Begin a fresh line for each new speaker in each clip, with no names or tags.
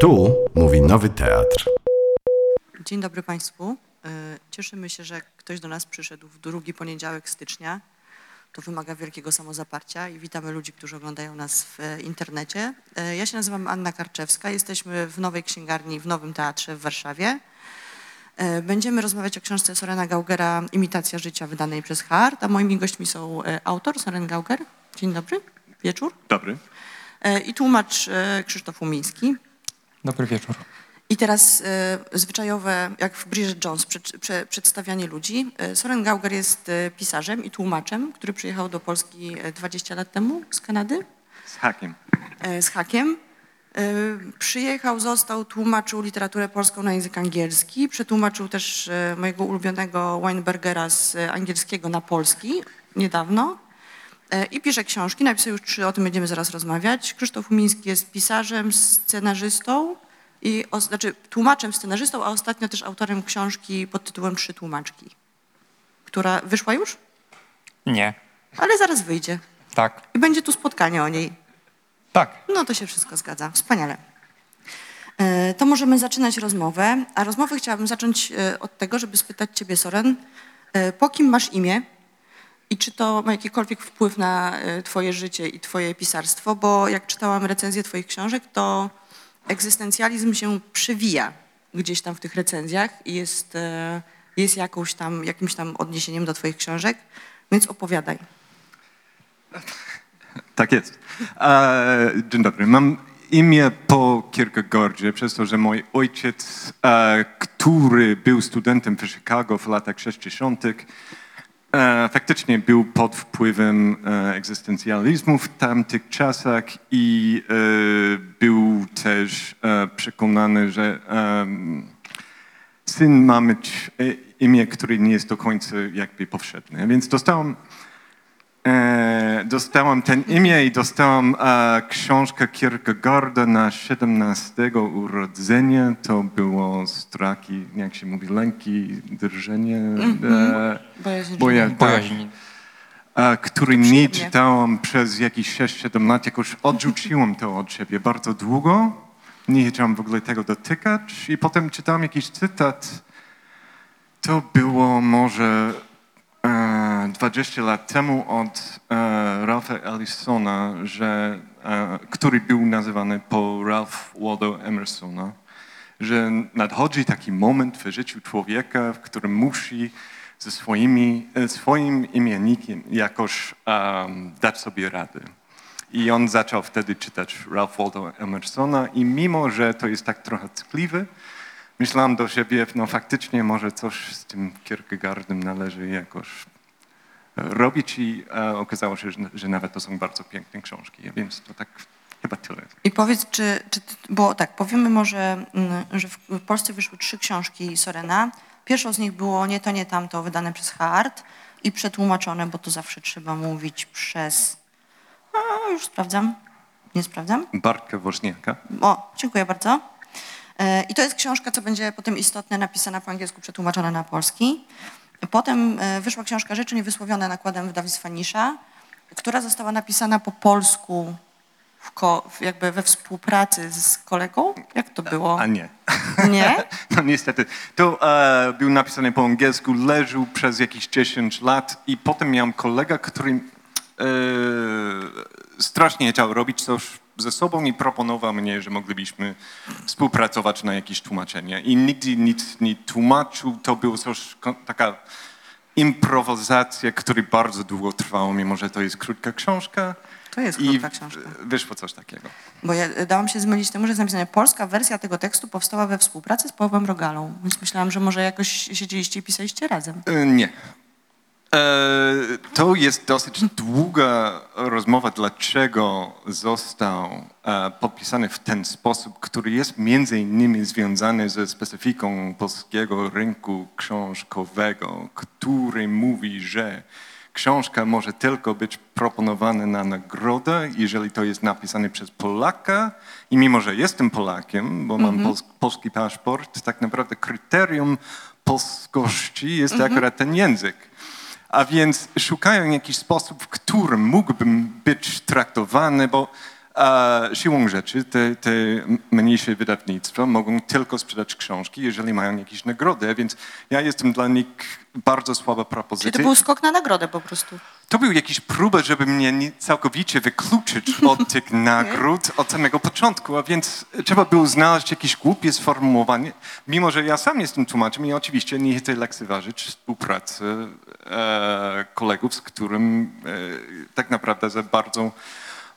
Tu mówi Nowy Teatr.
Dzień dobry Państwu. E, Cieszymy się, że ktoś do nas przyszedł w drugi poniedziałek stycznia. To wymaga wielkiego samozaparcia i witamy ludzi, którzy oglądają nas w e, internecie. E, Ja się nazywam Anna Karczewska. Jesteśmy w Nowej Księgarni w Nowym Teatrze w Warszawie. Będziemy rozmawiać o książce Sorena Gaugera Imitacja życia wydanej przez Hart, a moimi gośćmi są autor Soren Gauger. Dzień dobry, wieczór.
Dobry.
I tłumacz Krzysztof Umiński.
Dobry wieczór.
I teraz e, zwyczajowe, jak w Bridget Jones, prze, prze, przedstawianie ludzi. E, Soren Gauger jest e, pisarzem i tłumaczem, który przyjechał do Polski e, 20 lat temu z Kanady
Z hakiem.
z hakiem. Przyjechał, został, tłumaczył literaturę polską na język angielski. Przetłumaczył też mojego ulubionego Weinbergera z angielskiego na polski niedawno. E, I pisze książki. Napisał już trzy, o tym będziemy zaraz rozmawiać. Krzysztof Umiński jest pisarzem, scenarzystą, i, o, znaczy tłumaczem, scenarzystą, a ostatnio też autorem książki pod tytułem Trzy tłumaczki, która wyszła już,
Nie.
ale zaraz wyjdzie.
Tak.
I będzie tu spotkanie o niej.
Tak.
No to się wszystko zgadza. Wspaniale. E, To możemy zaczynać rozmowę, a rozmowę chciałabym zacząć e, od tego, żeby spytać Ciebie, Soren, po kim masz imię i czy to ma jakikolwiek wpływ na e, Twoje życie i Twoje pisarstwo, bo jak czytałam recenzję Twoich książek, to egzystencjalizm się przewija gdzieś tam w tych recenzjach i jest, e, jest jakąś tam, jakimś tam odniesieniem do Twoich książek, więc opowiadaj.
Tak jest. Dzień dobry. Mam imię po Kierkegaardzie, przez to, że mój ojciec, e, który był studentem w Chicago w latach 60., e, faktycznie był pod wpływem e, egzystencjalizmu w tamtych czasach i e, był też e, przekonany, że syn ma mieć e, imię, które nie jest do końca jakby powszechne. Więc dostałem E, dostałam ten imię i dostałam e, książkę Kierkegaarda na 17 urodzenia. To było straki, jak się mówi, lęki, drżenie. e,
Bojaźń
Bo ja-
życia.
Bojaźń.
e, który nie czytałam przez jakieś 6-7 lat. Jakoś odrzuciłam to od siebie bardzo długo. Nie chciałam w ogóle tego dotykać. I potem czytałam jakiś cytat. To było może e, 20 lat temu od e, Ralpha Ellisona, że, e, który był nazywany po Ralph Waldo Emersona, że nadchodzi taki moment w życiu człowieka, w którym musi ze swoimi, e, swoim imiennikiem jakoś em, dać sobie radę. I on zaczął wtedy czytać Ralph Waldo Emersona i mimo, że to jest tak trochę tkliwe, myślałam do siebie, no faktycznie może coś z tym Kierkegaardem należy jakoś robić i e, okazało się, że, że nawet to są bardzo piękne książki, więc to tak chyba tyle.
I powiedz, czy, czy, bo tak, powiemy może, mm, że w Polsce wyszły trzy książki Sorena. Pierwszą z nich było Nie to, nie tamto, wydane przez Hart i przetłumaczone, bo to zawsze trzeba mówić przez... A, już sprawdzam. Nie sprawdzam.
Bartka Woźniaka.
O, dziękuję bardzo. E, I to jest książka, co będzie potem istotne, napisana po angielsku, przetłumaczona na polski. Potem e, wyszła książka Rzeczy niewysłowione nakładem wydawnictwa Nisza, która została napisana po polsku jakby we współpracy z kolegą. Jak to było?
A nie.
Nie?
No niestety. To e, był napisany po angielsku, leżał przez jakieś 10 lat i potem miałem kolega, który e, strasznie chciał robić coś ze sobą i proponował mnie, że moglibyśmy współpracować na jakieś tłumaczenie. I nigdy nic nie tłumaczył, to była coś, taka improwizacja, która bardzo długo trwała, mimo że to jest krótka książka.
To jest
I
krótka książka.
wyszło coś takiego.
Bo ja e, dałam się zmylić temu, że jest napisane polska wersja tego tekstu powstała we współpracy z Pawłem Rogalą. Więc myślałam, że może jakoś siedzieliście i pisaliście razem.
E, Nie. E, To jest dosyć długa rozmowa, dlaczego został e, podpisany w ten sposób, który jest między innymi związany ze specyfiką polskiego rynku książkowego, który mówi, że książka może tylko być proponowana na nagrodę, jeżeli to jest napisane przez Polaka. I mimo, że jestem Polakiem, bo mam pols- polski paszport, tak naprawdę kryterium polskości jest akurat ten język. A więc szukają jakiś sposób, w którym mógłbym być traktowany, bo E, siłą rzeczy te, te mniejsze wydawnictwa mogą tylko sprzedać książki, jeżeli mają jakieś nagrody, więc ja jestem dla nich bardzo słaba propozycja.
to był skok na nagrodę po prostu.
To był jakiś próba, żeby mnie nie- całkowicie wykluczyć od tych nagród od samego początku, a więc trzeba było znaleźć jakieś głupie sformułowanie, mimo że ja sam jestem tłumaczem i oczywiście nie chcę lekceważyć współpracy e, kolegów, z którym e, tak naprawdę za bardzo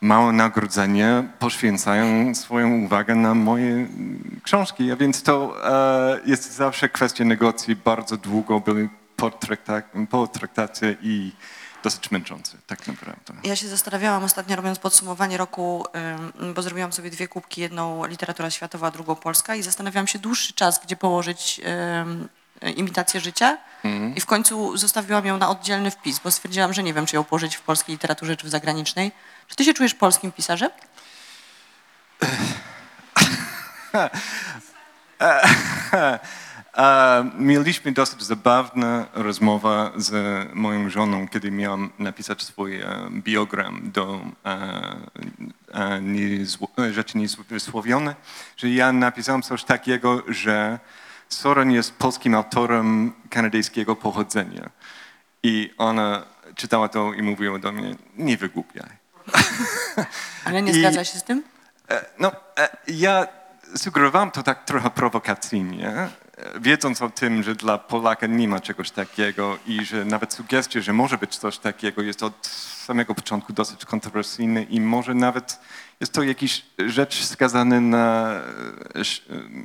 małe nagrodzenie poświęcają swoją uwagę na moje książki, a więc to e, jest zawsze kwestia negocjacji, bardzo długo były potraktacje i dosyć męczące, tak naprawdę.
Ja się zastanawiałam ostatnio robiąc podsumowanie roku, bo zrobiłam sobie dwie kubki, jedną literatura światowa, drugą polska i zastanawiałam się dłuższy czas, gdzie położyć imitację życia i w końcu zostawiłam ją na oddzielny wpis, bo stwierdziłam, że nie wiem, czy ją położyć w polskiej literaturze, czy w zagranicznej. Czy ty się czujesz polskim pisarzem?
E, Mieliśmy dosyć zabawną rozmowę z moją żoną, kiedy miałam napisać swój e, biogram do e, e, Rzeczy Niezsłowione, że ja napisałem coś takiego, że Soren jest polskim autorem kanadyjskiego pochodzenia. I ona czytała to i mówiła do mnie, nie wygłupiaj.
Ale nie
I-
zgadza się z tym?
E, No, e, ja sugerowałem to tak trochę prowokacyjnie, wiedząc o tym, że dla Polaka nie ma czegoś takiego i że nawet sugestia, że może być coś takiego jest od samego początku dosyć kontrowersyjne i może nawet jest to jakiś rzecz skazana na e,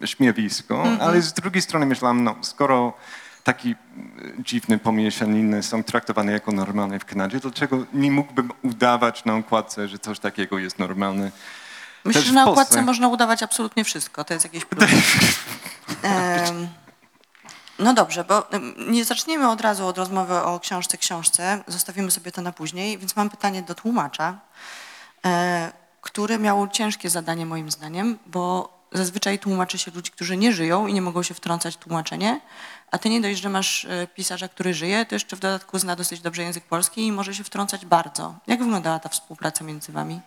e, śmiewisko, ale z drugiej strony myślałem, no skoro taki dziwne pomieszaniny są traktowane jako normalne w Kanadzie, dlaczego nie mógłbym udawać na okładce, że coś takiego jest normalne
Myślę, że na okładce można udawać absolutnie wszystko. To jest jakieś plus. No dobrze, bo nie zaczniemy od razu od rozmowy o książce książce. Zostawimy sobie to na później, więc mam pytanie do tłumacza, e, który miał ciężkie zadanie moim zdaniem, bo zazwyczaj tłumaczy się ludzi, którzy nie żyją i nie mogą się wtrącać w tłumaczenie, a ty nie dość, że masz e, pisarza, który żyje, to jeszcze w dodatku zna dosyć dobrze język polski i może się wtrącać bardzo. Jak wyglądała ta współpraca między wami?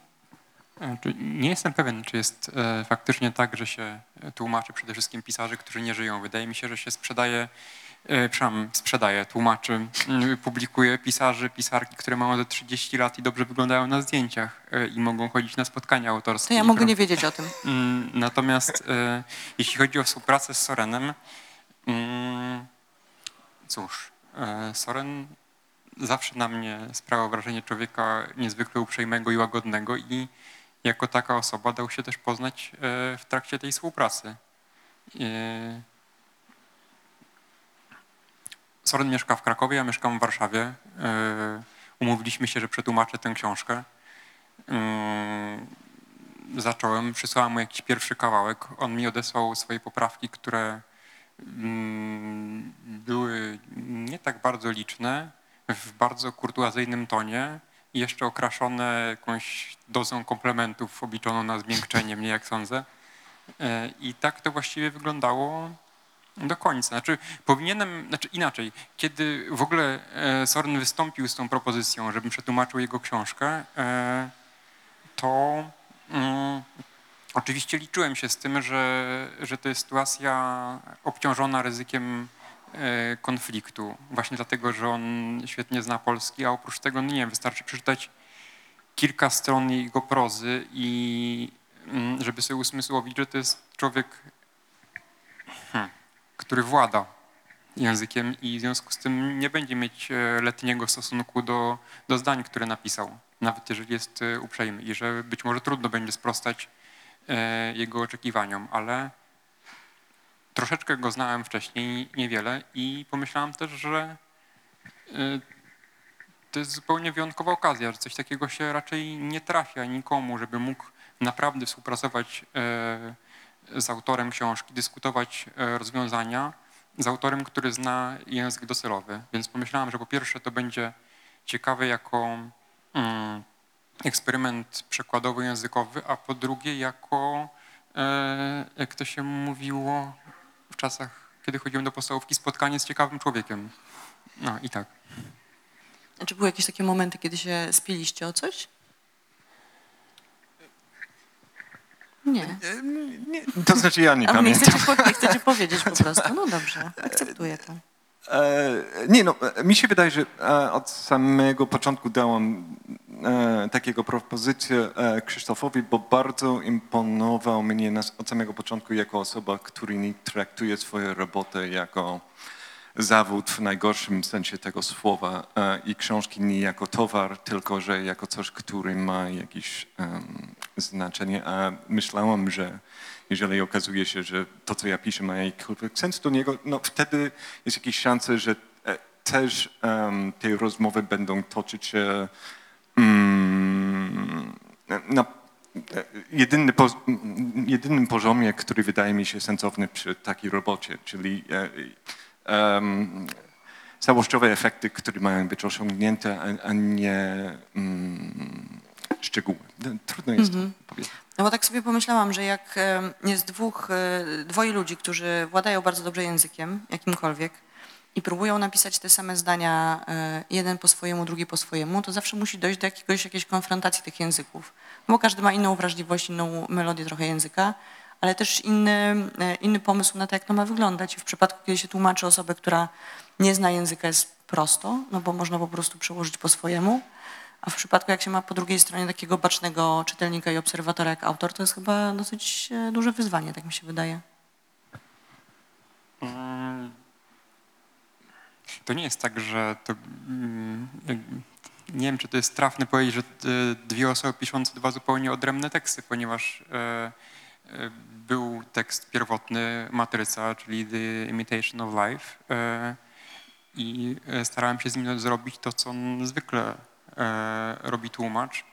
E, Nie jestem pewien, czy jest e, faktycznie tak, że się tłumaczy przede wszystkim pisarzy, którzy nie żyją. Wydaje mi się, że się sprzedaje, e, przepraszam, sprzedaje, tłumaczy, m, publikuje pisarzy, pisarki, które mają do 30 lat i dobrze wyglądają na zdjęciach e, i mogą chodzić na spotkania autorskie.
To ja mogę nie wiedzieć o tym.
Mm, Natomiast e, jeśli chodzi o współpracę z Sorenem, mm, cóż, e, Soren zawsze na mnie sprawiał wrażenie człowieka niezwykle uprzejmego i łagodnego i jako taka osoba dał się też poznać e, w trakcie tej współpracy. E, Soren mieszka w Krakowie, ja mieszkam w Warszawie. E, Umówiliśmy się, że przetłumaczę tę książkę. Zacząłem, przysłałem mu jakiś pierwszy kawałek. On mi odesłał swoje poprawki, które mm, były nie tak bardzo liczne, w bardzo kurtuazyjnym tonie i jeszcze okraszone jakąś dozą komplementów obliczoną na zmiękczenie mnie, jak sądzę. E, I tak to właściwie wyglądało do końca. Znaczy, powinienem, znaczy inaczej, kiedy w ogóle e, Soren wystąpił z tą propozycją, żebym przetłumaczył jego książkę, e, to mm, oczywiście liczyłem się z tym, że, że to jest sytuacja obciążona ryzykiem konfliktu. Właśnie dlatego, że on świetnie zna polski, a oprócz tego, no nie wiem, wystarczy przeczytać kilka stron jego prozy i mm, żeby sobie usmysłowić, że to jest człowiek, hmm, który włada językiem i w związku z tym nie będzie mieć e, letniego stosunku do, do zdań, które napisał, nawet jeżeli jest e, uprzejmy i że być może trudno będzie sprostać e, jego oczekiwaniom, ale troszeczkę go znałem wcześniej, niewiele i pomyślałem też, że e, to jest zupełnie wyjątkowa okazja, że coś takiego się raczej nie trafia nikomu, żeby mógł naprawdę współpracować e, z autorem książki, dyskutować e, rozwiązania z autorem, który zna język docelowy. Więc pomyślałem, że po pierwsze to będzie ciekawe jako mm, eksperyment przekładowo-językowy, a po drugie jako, jak to się mówiło w czasach, kiedy chodziłem do podstawówki, spotkanie z ciekawym człowiekiem. No i tak.
Czy były jakieś takie momenty, kiedy się spiliście o coś? Nie.
Nie, to znaczy ja nie
A nie
pamiętam.
chcecie, po, nie chcecie powiedzieć po prostu. No dobrze, akceptuję to.
E, nie no, e, mi się wydaje, że e, od samego początku dałam takiego propozycję e, Krzysztofowi, bo bardzo imponował mnie od samego początku jako osoba, która nie traktuje swoją robotę jako zawód w najgorszym sensie tego słowa e, i książki nie jako towar, tylko że jako coś, który ma jakieś em, znaczenie. A myślałam, że jeżeli okazuje się, że to, co ja piszę, ma jakikolwiek sens do niego, no wtedy jest jakaś szansa, że e, też em, te rozmowy będą toczyć się na e, jedyny poz, m, jedynym poziomie, który wydaje mi się sensowny przy takiej robocie, czyli em, całościowe efekty, które mają być osiągnięte, a, a nie mm, szczegóły. No, Trudno jest to powiedzieć.
No bo tak sobie pomyślałam, że jak jest dwóch, e, dwoje ludzi, którzy władają bardzo dobrze językiem, jakimkolwiek, i próbują napisać te same zdania, e, jeden po swojemu, drugi po swojemu, to zawsze musi dojść do jakiegoś, jakiejś konfrontacji tych języków. Bo każdy ma inną wrażliwość, inną melodię trochę języka, ale też inny, e, inny pomysł na to, jak to ma wyglądać. I w przypadku, kiedy się tłumaczy osobę, która nie zna języka, jest prosto, no bo można po prostu przełożyć po swojemu. A w przypadku, jak się ma po drugiej stronie takiego bacznego czytelnika i obserwatora jak autor, to jest chyba dosyć e, duże wyzwanie, tak mi się wydaje.
Mm, To nie jest tak, że to. mm, Nie wiem, czy to jest trafne powiedzieć, że e, dwie osoby piszące dwa zupełnie odrębne teksty, ponieważ e, e, był tekst pierwotny Matryca, czyli The Imitation of Life i starałem się z nim zrobić to, co zwykle robi tłumacz.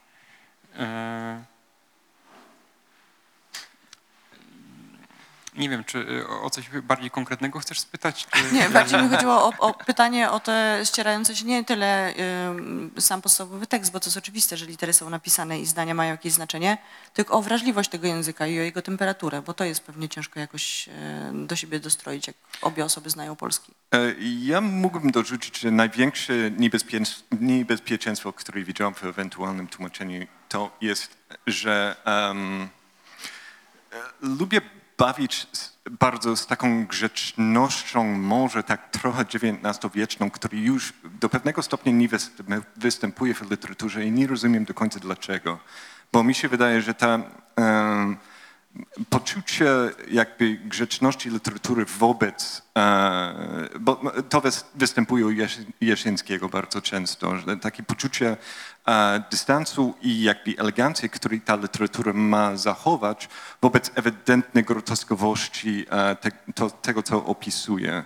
Nie wiem, czy e, o coś bardziej konkretnego chcesz spytać? Czy...
Nie, bardziej mi chodziło o, o pytanie o te ścierające się nie tyle ym, sam podstawowy tekst, bo to jest oczywiste, że litery są napisane i zdania mają jakieś znaczenie, tylko o wrażliwość tego języka i o jego temperaturę, bo to jest pewnie ciężko jakoś e, do siebie dostroić, jak obie osoby znają polski.
E, Ja mógłbym dorzucić, że największe niebezpieczeństwo, niebezpieczeństwo które widziałem w ewentualnym tłumaczeniu, to jest, że e, lubię bawić bardzo z taką grzecznością, może tak trochę XIX-wieczną, która już do pewnego stopnia nie występ- występuje w literaturze i nie rozumiem do końca dlaczego. Bo mi się wydaje, że ta em, poczucie jakby grzeczności literatury wobec, e, bo to wys- występuje u Jes- Jasińskiego bardzo często, że takie poczucie e, dystansu i jakby elegancji, który ta literatura ma zachować wobec ewidentnej groteskowości e, te, to, tego, co opisuje.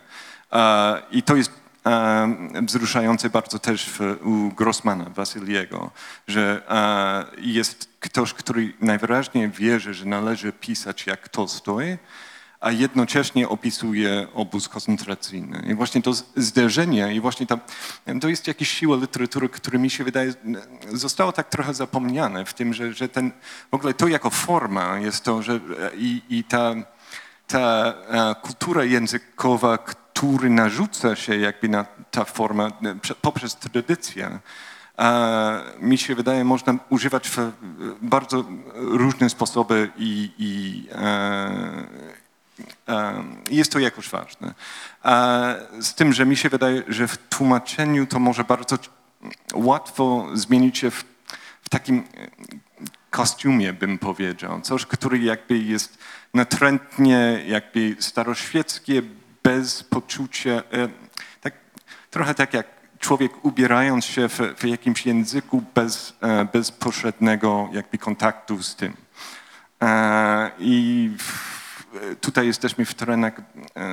I to jest e, wzruszające bardzo też w, u Grossmana, Wasyliego, że e, jest ktoś, który najwyraźniej wierzy, że należy pisać jak Tolstoj, a jednocześnie opisuje obóz koncentracyjny. I właśnie to zderzenie i właśnie ta, to jest jakaś siła literatury, która mi się wydaje zostało tak trochę zapomniane w tym, że, że ten, w ogóle to jako forma jest to, że i, i ta, ta e, kultura językowa, który narzuca się jakby na ta forma e, prze- poprzez tradycję, mi się wydaje, można używać w e, bardzo różne sposoby i, i e, jest to jakoś ważne. Z tym, że mi się wydaje, że w tłumaczeniu to może bardzo łatwo zmienić się w, w takim kostiumie, bym powiedział. Coś, który jakby jest natrętnie jakby staroświeckie, bez poczucia, e, tak, trochę tak jak człowiek ubierając się w, w jakimś języku bez e, bezpośredniego jakby kontaktu z tym. E, I tutaj jesteśmy w terenach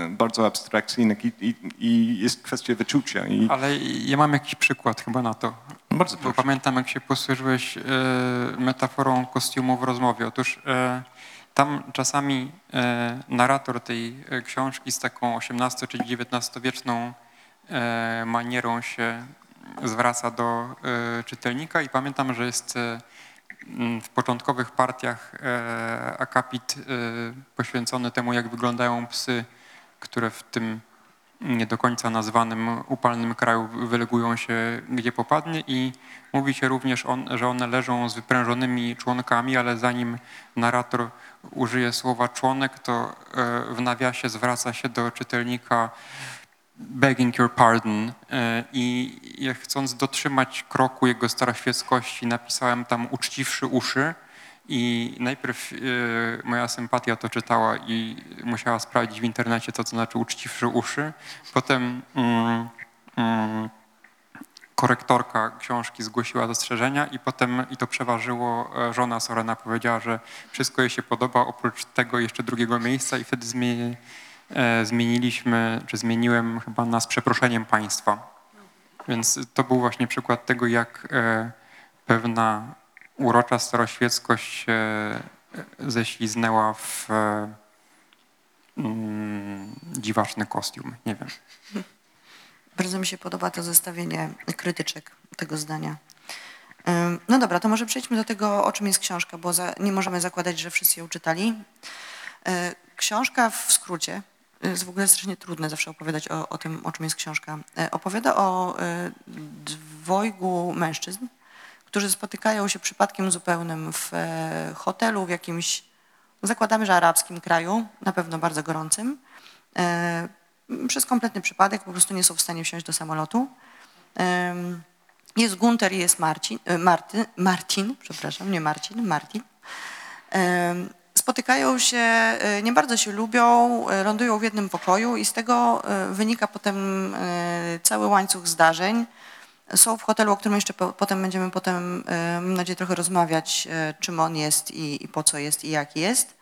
bardzo abstrakcyjnych i, i, i jest kwestia wyczucia. I
Ale ja mam jakiś przykład chyba na to.
bardzo
Bo
proszę.
pamiętam, jak się posłużyłeś metaforą kostiumu w rozmowie. Otóż tam czasami e, narrator tej e, książki z taką XVIII czy XIX-wieczną e, manierą się zwraca do czytelnika i pamiętam, że jest w początkowych partiach akapit poświęcony temu, jak wyglądają psy, które w tym nie do końca nazwanym upalnym kraju wylegują się gdzie popadnie i mówi się również, on, że one leżą z wyprężonymi członkami, ale zanim narrator użyje słowa członek, to e, w nawiasie zwraca się do czytelnika begging your pardon e, i chcąc dotrzymać kroku jego staroświeckości napisałem tam uczciwszy uszy i najpierw e, moja sympatia to czytała i musiała sprawdzić w internecie to, co znaczy uczciwszy uszy. Potem mm, mm, korektorka książki zgłosiła zastrzeżenia i potem, i to przeważyło, e, żona Sorena powiedziała, że wszystko jej się podoba, oprócz tego jeszcze drugiego miejsca i wtedy e, zmieniliśmy, czy zmieniłem chyba na z przeproszeniem państwa. Więc to był właśnie przykład tego, jak e, pewna urocza staroświeckość się e, ześliznęła w e, mm, dziwaczny kostium. Nie wiem.
Bardzo mi się podoba to zestawienie krytyczek tego zdania. No dobra, to może przejdźmy do tego, o czym jest książka, bo za, nie możemy zakładać, że wszyscy ją czytali. Książka w skrócie, jest w ogóle strasznie trudne zawsze opowiadać o, o tym, o czym jest książka. Opowiada o dwojgu mężczyzn, którzy spotykają się przypadkiem zupełnym w e, hotelu w jakimś, zakładamy, że arabskim kraju, na pewno bardzo gorącym. E, Przez kompletny przypadek po prostu nie są w stanie wsiąść do samolotu. Jest Gunter i jest Marcin, e, Martin, przepraszam, nie Marcin, Martin. Spotykają się, nie bardzo się lubią, lądują w jednym pokoju i z tego wynika potem cały łańcuch zdarzeń. Są w hotelu, o którym jeszcze po, potem będziemy potem, e, mam nadzieję, trochę rozmawiać, e, czym on jest i, i po co jest i jak jest.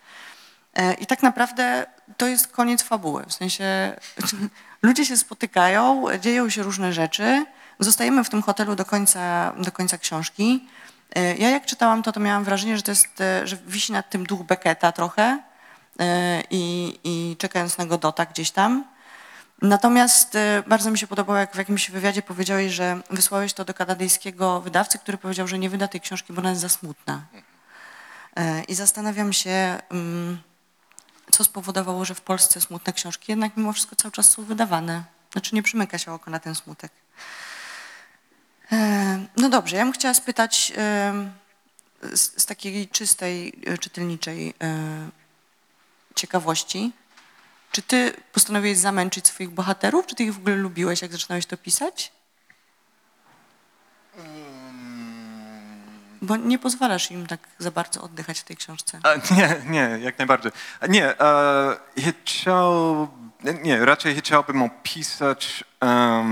E, I tak naprawdę to jest koniec fabuły. W sensie ludzie się spotykają, dzieją się różne rzeczy. Zostajemy w tym hotelu do końca, do końca książki. Ja jak czytałam to, to miałam wrażenie, że to jest, że wisi nad tym duch Becketa trochę i, i czekając na Godota gdzieś tam. Natomiast e, bardzo mi się podobało, jak w jakimś wywiadzie powiedziałeś, że wysłałeś to do kanadyjskiego wydawcy, który powiedział, że nie wyda tej książki, bo ona jest za smutna. E, I zastanawiam się, mm, co spowodowało, że w Polsce smutne książki jednak mimo wszystko cały czas są wydawane. Znaczy nie przymyka się oko na ten smutek. E, No dobrze, ja bym chciała spytać z, z takiej czystej, czytelniczej ciekawości, czy ty postanowiłeś zamęczyć swoich bohaterów, czy ty ich w ogóle lubiłeś, jak zaczynałeś to pisać? Bo nie pozwalasz im tak za bardzo oddychać w tej książce.
A, nie, nie, jak najbardziej. A Nie, e, chciał, nie, raczej chciałbym opisać e,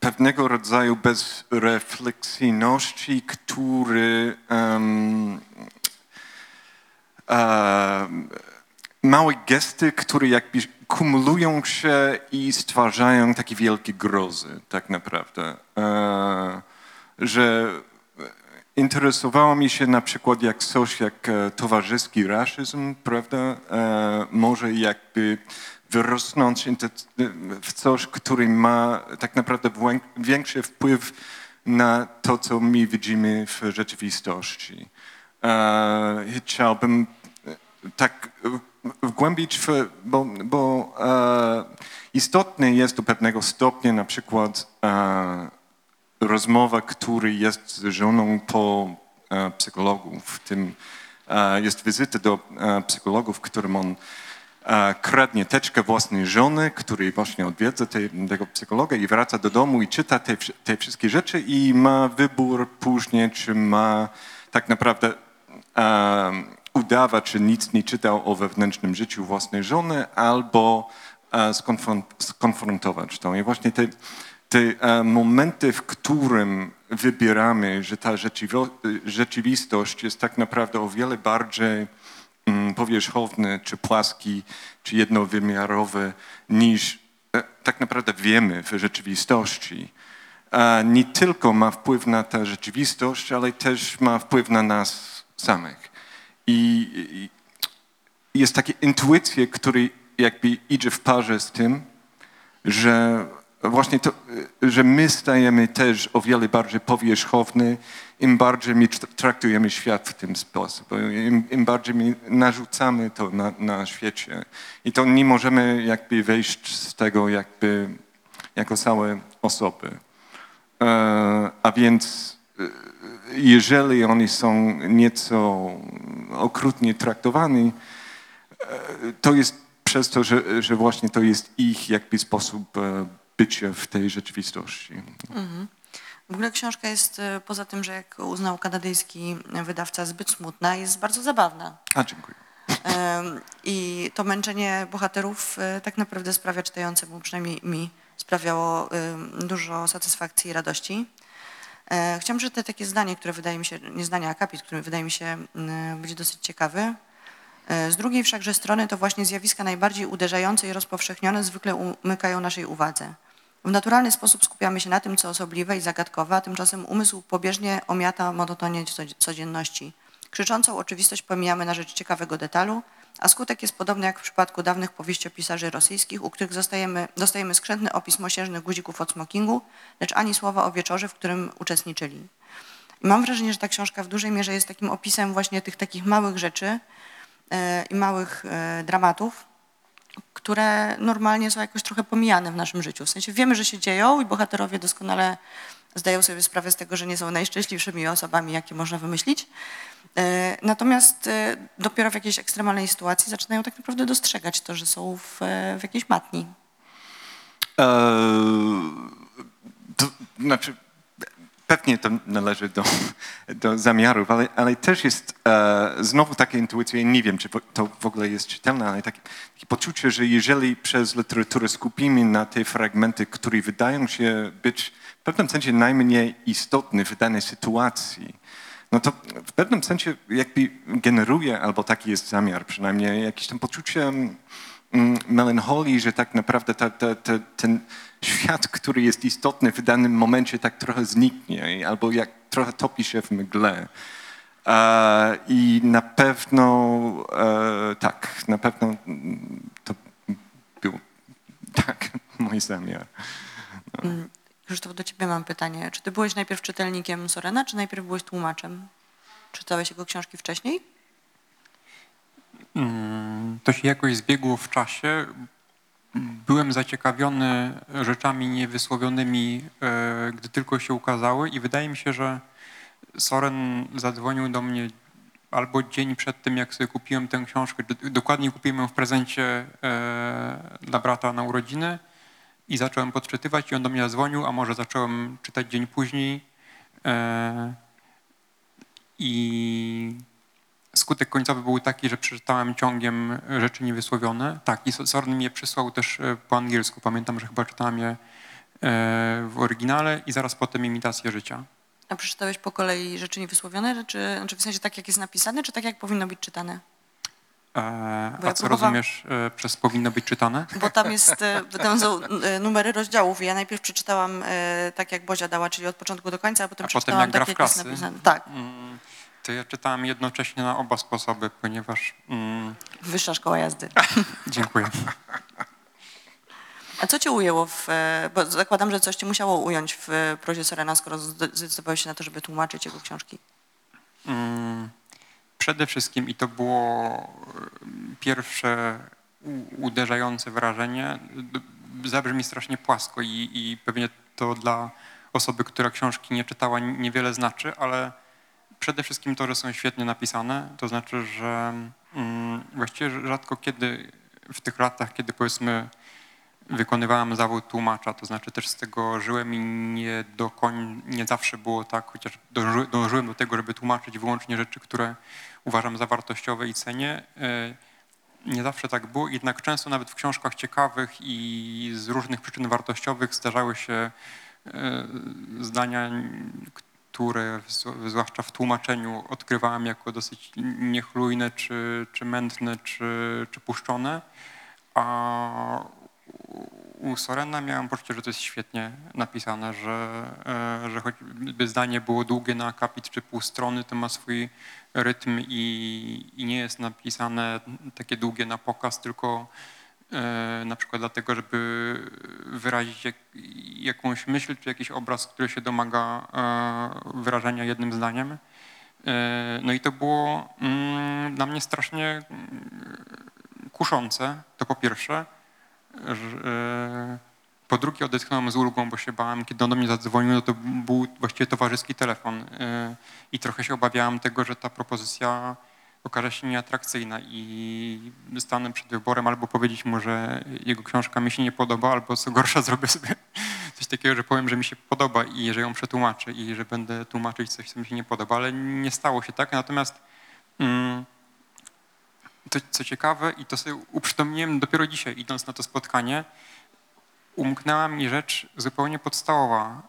pewnego rodzaju bezrefleksyjności, który e, małe gesty, które jakby kumulują się i stwarzają takie wielkie grozy, tak naprawdę. E, że interesowało mi się na przykład jak coś jak e, towarzyski rasizm, prawda, e, może jakby wyrosnąć w coś, który ma tak naprawdę większy wpływ na to, co my widzimy w rzeczywistości. E, chciałbym e, tak wgłębić, w, bo, bo e, jest do pewnego stopnia na przykład e, rozmowa, który jest z żoną po e, psychologu. W tym e, jest wizyta do e, psychologów, w którym on e, kradnie teczkę własnej żony, który właśnie odwiedza tej, tego psychologa i wraca do domu i czyta te, te wszystkie rzeczy i ma wybór później, czy ma tak naprawdę e, udawać, że nic nie czytał o wewnętrznym życiu własnej żony, albo e, skonfront, skonfrontować to. I właśnie te, te e, momenty, w którym wybieramy, że ta rzeczywistość jest tak naprawdę o wiele bardziej mm, powierzchowny, czy płaski, czy jednowymiarowy, niż e, tak naprawdę wiemy w rzeczywistości. Nie tylko ma wpływ na tę rzeczywistość, ale też ma wpływ na nas samych. I, i jest takie intuicje, które jakby idzie w parze z tym, że właśnie to, że my stajemy też o wiele bardziej powierzchowny, im bardziej my tr- traktujemy świat w tym sposób, im, im bardziej my narzucamy to na, na świecie. I to nie możemy jakby wejść z tego jakby jako całe osoby. E, a więc e, jeżeli oni są nieco okrutnie traktowani, e, to jest przez to, że, że właśnie to jest ich jakby sposób e, bycia w tej rzeczywistości.
W ogóle książka jest, e, poza tym, że jak uznał kanadyjski wydawca, zbyt smutna, jest bardzo zabawna.
A, dziękuję.
I to męczenie bohaterów tak naprawdę sprawia czytającemu, przynajmniej mi, sprawiało dużo satysfakcji i radości. E, Chciałam przeczytać takie zdanie, które wydaje mi się, nie zdanie, akapit, który wydaje mi się m, być dosyć ciekawy. E, Z drugiej wszakże strony to właśnie zjawiska najbardziej uderzające i rozpowszechnione zwykle umykają naszej uwadze. W naturalny sposób skupiamy się na tym, co osobliwe i zagadkowe, a tymczasem umysł pobieżnie omiata monotonię codzie- codzienności. Krzyczącą oczywistość pomijamy na rzecz ciekawego detalu, a skutek jest podobny jak w przypadku dawnych powieściopisarzy rosyjskich, u których dostajemy, dostajemy skrzętny opis mosiężnych guzików od smokingu, lecz ani słowa o wieczorze, w którym uczestniczyli. I mam wrażenie, że ta książka w dużej mierze jest takim opisem właśnie tych takich małych rzeczy e, i małych e, dramatów, które normalnie są jakoś trochę pomijane w naszym życiu. W sensie wiemy, że się dzieją i bohaterowie doskonale zdają sobie sprawę z tego, że nie są najszczęśliwszymi osobami, jakie można wymyślić. E, Natomiast e, dopiero w jakiejś ekstremalnej sytuacji zaczynają tak naprawdę dostrzegać to, że są w, e, w jakiejś matni.
E, to, znaczy, pewnie to należy do, do zamiarów, ale, ale też jest e, znowu taka intuicja, nie wiem, czy to w ogóle jest czytelne, ale takie, takie poczucie, że jeżeli przez literaturę skupimy na te fragmenty, które wydają się być w pewnym sensie najmniej istotne w danej sytuacji, no to w pewnym sensie jakby generuje, albo taki jest zamiar przynajmniej, jakieś tam poczucie mm, melancholii, że tak naprawdę ta, ta, ta, ten świat, który jest istotny w danym momencie tak trochę zniknie, albo jak trochę topi się w mgle. E, I na pewno e, tak, na pewno mm, to był tak mój zamiar.
Krzysztof, do ciebie mam pytanie. Czy ty byłeś najpierw czytelnikiem Sorena, czy najpierw byłeś tłumaczem? Czytałeś jego książki wcześniej?
Mm, To się jakoś zbiegło w czasie. Byłem zaciekawiony rzeczami niewysłowionymi, e, gdy tylko się ukazały i wydaje mi się, że Soren zadzwonił do mnie albo dzień przed tym, jak sobie kupiłem tę książkę. Dokładnie kupiłem ją w prezencie e, dla brata na urodziny i zacząłem podczytywać i on do mnie zadzwonił, a może zacząłem czytać dzień później. E, I skutek końcowy był taki, że przeczytałem ciągiem rzeczy niewysłowione. Tak, i Soren mnie przysłał też e, po angielsku. Pamiętam, że chyba czytałem je e, w oryginale i zaraz potem imitację życia.
A przeczytałeś po kolei rzeczy niewysłowione, czy znaczy w sensie tak, jak jest napisane, czy tak, jak powinno być czytane?
E,
Bo ja
A co rozumiesz e, przez powinno być czytane?
Bo tam jest, e, tam są numery rozdziałów i ja najpierw przeczytałam tak, jak Bozia dała, czyli od początku do końca, a potem
A potem
przeczytałam
jak gra
tak,
w
jak jest
klasy?
napisane. Tak,
Mm, To ja czytałem jednocześnie na oba sposoby, ponieważ... Mm,
wyższa szkoła jazdy.
dziękuję.
A co cię ujęło w, bo zakładam, że coś cię musiało ująć w prozie Sorena, skoro zde- zdecydowałeś się na to, żeby tłumaczyć jego książki.
Mm, Przede wszystkim, i to było e, pierwsze uderzające wrażenie, zabrzmi strasznie płasko i, i pewnie to dla osoby, która książki nie czytała, niewiele znaczy, ale przede wszystkim to, że są świetnie napisane, to znaczy, że mm, właściwie rzadko kiedy w tych latach, kiedy powiedzmy wykonywałem zawód tłumacza, to znaczy też z tego żyłem i nie, do koń, nie zawsze było tak, chociaż dąży, dążyłem do tego, żeby tłumaczyć wyłącznie rzeczy, które uważam za wartościowe i cenię. E, Nie zawsze tak było, jednak często nawet w książkach ciekawych i z różnych przyczyn wartościowych zdarzały się e, zdania, które zw- zwłaszcza w tłumaczeniu odkrywałem jako dosyć niechlujne, czy, czy mętne, czy, czy puszczone. A u Sorena miałem poczucie, że to jest świetnie napisane, że, e, że choćby zdanie było długie na akapit czy pół strony, to ma swój rytm i, i nie jest napisane takie długie na pokaz, tylko e, na przykład dlatego, żeby wyrazić jak, jakąś myśl czy jakiś obraz, który się domaga e, wyrażenia jednym zdaniem. No i to było mm, dla mnie strasznie mm, kuszące, to po pierwsze. E, Po drugie odetchnąłem z ulgą, bo się bałem, kiedy on do mnie zadzwonił, no to był właściwie towarzyski telefon e, i trochę się obawiałem tego, że ta propozycja okaże się nieatrakcyjna i stanę przed wyborem albo powiedzieć mu, że jego książka mi się nie podoba, albo co gorsza zrobię sobie coś takiego, że powiem, że mi się podoba i że ją przetłumaczę i że będę tłumaczyć coś, co mi się nie podoba, ale nie stało się tak. Natomiast mm, to, co ciekawe i to sobie uprzytomniłem dopiero dzisiaj, idąc na to spotkanie, umknęła mi rzecz zupełnie podstawowa.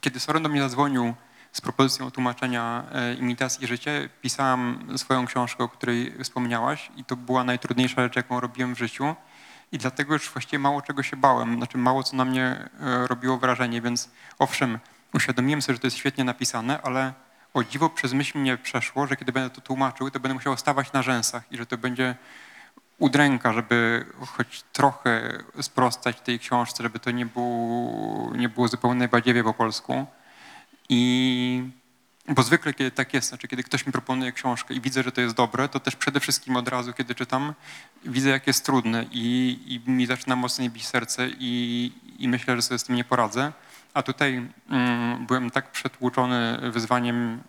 Kiedy Soren do mnie zadzwonił z propozycją tłumaczenia e, imitacji życia, pisałem swoją książkę, o której wspomniałaś i to była najtrudniejsza rzecz, jaką robiłem w życiu i dlatego już właściwie mało czego się bałem, znaczy mało co na mnie e, robiło wrażenie, więc owszem, uświadomiłem sobie, że to jest świetnie napisane, ale o dziwo przez myśl mnie przeszło, że kiedy będę to tłumaczył, to będę musiał stawać na rzęsach i że to będzie udręka, żeby choć trochę sprostać tej książce, żeby to nie było, nie było zupełnie badziewie po polsku. I bo zwykle kiedy tak jest, znaczy kiedy ktoś mi proponuje książkę i widzę, że to jest dobre, to też przede wszystkim od razu, kiedy czytam, widzę, jak jest trudne i, i mi zaczyna mocniej bić serce i, i myślę, że sobie z tym nie poradzę. A tutaj mm, byłem tak przetłuczony wyzwaniem